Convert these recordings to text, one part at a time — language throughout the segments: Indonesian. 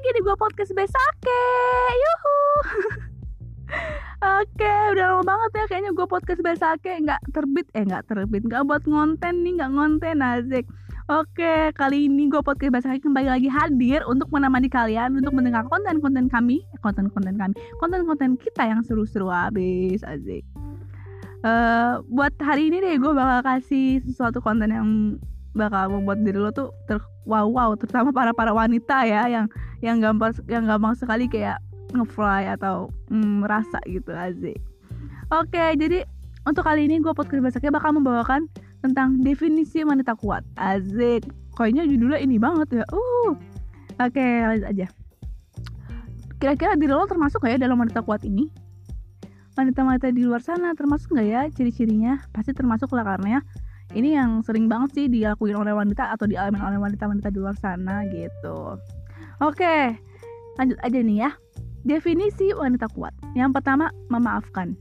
lagi di gue podcast Besake Yuhu Oke, udah lama banget ya kayaknya gue podcast Besake nggak terbit eh nggak terbit nggak buat konten nih nggak konten Azik. Oke, kali ini gue podcast Besake kembali lagi hadir untuk menemani kalian untuk mendengar konten-konten kami, eh, konten-konten kami, konten-konten kita yang seru-seru abis Azik. Uh, buat hari ini deh gue bakal kasih sesuatu konten yang bakal membuat diri lo tuh ter wow wow terutama para para wanita ya yang yang gampang yang gampang sekali kayak ngefly atau mm, merasa gitu azik oke jadi untuk kali ini gue podcast basaknya bakal membawakan tentang definisi wanita kuat. Azik kayaknya judulnya ini banget ya. Uh. Oke lanjut aja. Kira-kira diri lo termasuk gak ya dalam wanita kuat ini? Wanita-wanita di luar sana termasuk nggak ya? Ciri-cirinya pasti termasuk lah karena ini yang sering banget sih dilakuin oleh wanita atau dialami oleh wanita-wanita di luar sana gitu oke lanjut aja nih ya. Definisi wanita kuat. Yang pertama memaafkan.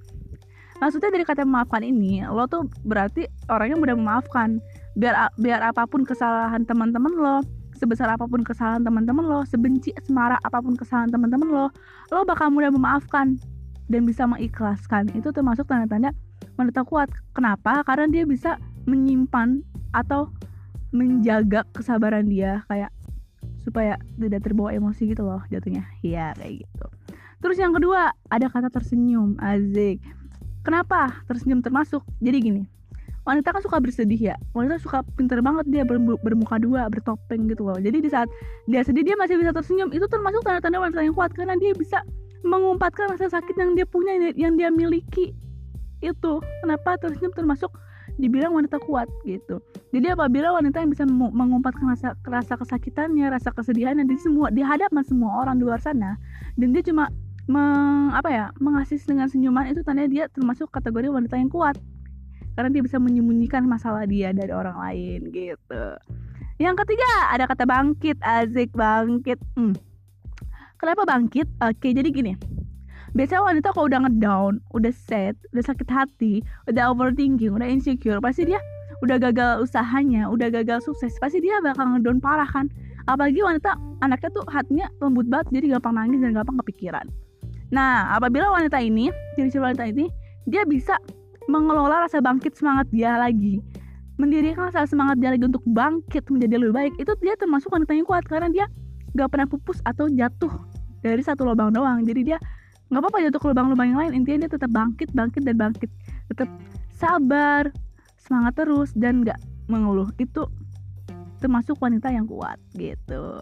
Maksudnya dari kata memaafkan ini lo tuh berarti orangnya mudah memaafkan. Biar biar apa pun kesalahan teman-teman lo sebesar apa pun kesalahan teman-teman lo sebenci semarah apa pun kesalahan teman-teman lo lo bakal mudah memaafkan dan bisa mengikhlaskan. Itu termasuk tanda-tanda wanita kuat. Kenapa? Karena dia bisa menyimpan atau menjaga kesabaran dia. Kayak supaya tidak terbawa emosi gitu loh jatuhnya. Iya kayak gitu. Terus yang kedua ada kata tersenyum. Azik kenapa tersenyum termasuk? Jadi gini wanita kan suka bersedih ya. Wanita suka pinter banget dia bermuka dua bertopeng gitu loh. Jadi di saat dia sedih dia masih bisa tersenyum. Itu termasuk tanda-tanda wanita yang kuat karena dia bisa mengumpatkan rasa sakit yang dia punya yang dia miliki. Itu kenapa tersenyum termasuk dibilang wanita kuat gitu jadi apabila wanita yang bisa mengumpatkan rasa rasa kesakitannya rasa kesedihannya di semua di hadapan semua orang di luar sana dan dia cuma meng, apa ya mengasih dengan senyuman itu tandanya dia termasuk kategori wanita yang kuat. Karena dia bisa menyembunyikan masalah dia dari orang lain gitu. Yang ketiga ada kata bangkit azik bangkit. Hmm. kenapa bangkit? Oke jadi gini. Biasanya wanita kalau udah ngedown udah sad udah sakit hati udah overthinking udah insecure pasti dia udah gagal usahanya udah gagal sukses pasti dia bakal ngedown parah kan. Apalagi wanita anaknya tuh hatinya lembut banget jadi gampang nangis dan gampang kepikiran. Nah apabila wanita ini ciri-ciri wanita ini dia bisa mengelola rasa bangkit semangat dia lagi. Mendirikan rasa semangat dia lagi untuk bangkit menjadi lebih baik itu dia termasuk wanita yang kuat karena dia gak pernah pupus atau jatuh dari satu lubang doang. Jadi dia nggak apa-apa jatuh ke lubang-lubang yang lain intinya dia tetap bangkit bangkit dan bangkit. Tetap sabar semangat terus dan nggak mengeluh itu termasuk wanita yang kuat gitu.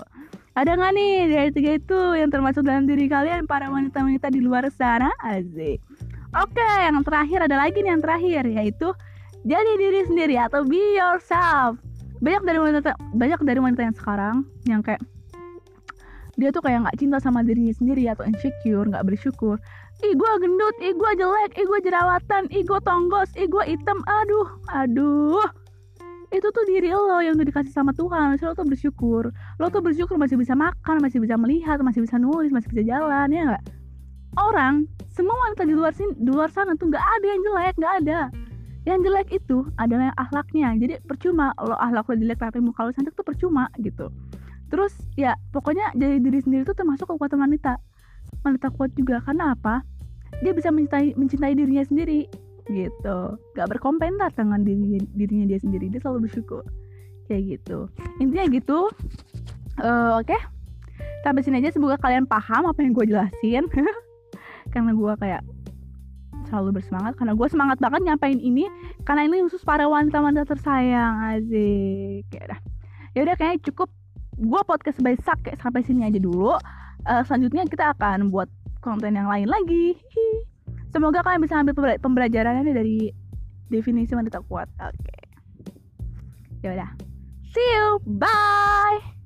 Ada nggak nih dari tiga itu yang termasuk dalam diri kalian para wanita-wanita di luar sana? Azik oke yang terakhir ada lagi nih yang terakhir yaitu jadi diri sendiri atau be yourself. Banyak dari wanita banyak dari wanita yang sekarang yang kayak dia tuh kayak nggak cinta sama dirinya sendiri atau insecure nggak bersyukur. Ih gue gendut ih gue jelek ih gue jerawatan ih gue tonggos ih gue hitam. Aduh aduh. Itu tuh diri lo yang udah dikasih sama Tuhan. Lo tuh bersyukur. Lo tuh bersyukur masih bisa makan masih bisa melihat masih bisa nulis masih bisa jalan ya nggak? Orang semua wanita di luar sini di luar sana tuh nggak ada yang jelek nggak ada. Yang jelek itu adalah yang akhlaknya. Jadi percuma lo akhlak lo jelek tapi muka lo cantik tuh percuma gitu terus ya pokoknya jadi diri sendiri itu termasuk kekuatan wanita. Wanita kuat juga karena apa? Dia bisa mencintai mencintai dirinya sendiri gitu. Gak berkomentar dengan diri, dirinya dia sendiri dia selalu bersyukur. Kayak gitu. Intinya gitu. Uh, oke. Okay? sampai sini aja semoga kalian paham apa yang gue jelasin. Karena gue kayak selalu bersemangat karena gue semangat banget nyampain ini karena ini khusus para wanita-wanita tersayang ya udah. Ya udah kayaknya cukup gue podcast by Sak sampai sini aja dulu. Uh, selanjutnya kita akan buat konten yang lain lagi. Semoga kalian bisa ambil pembelajarannya dari definisi wanita kuat. Oke. Okay. ya udah. See you. Bye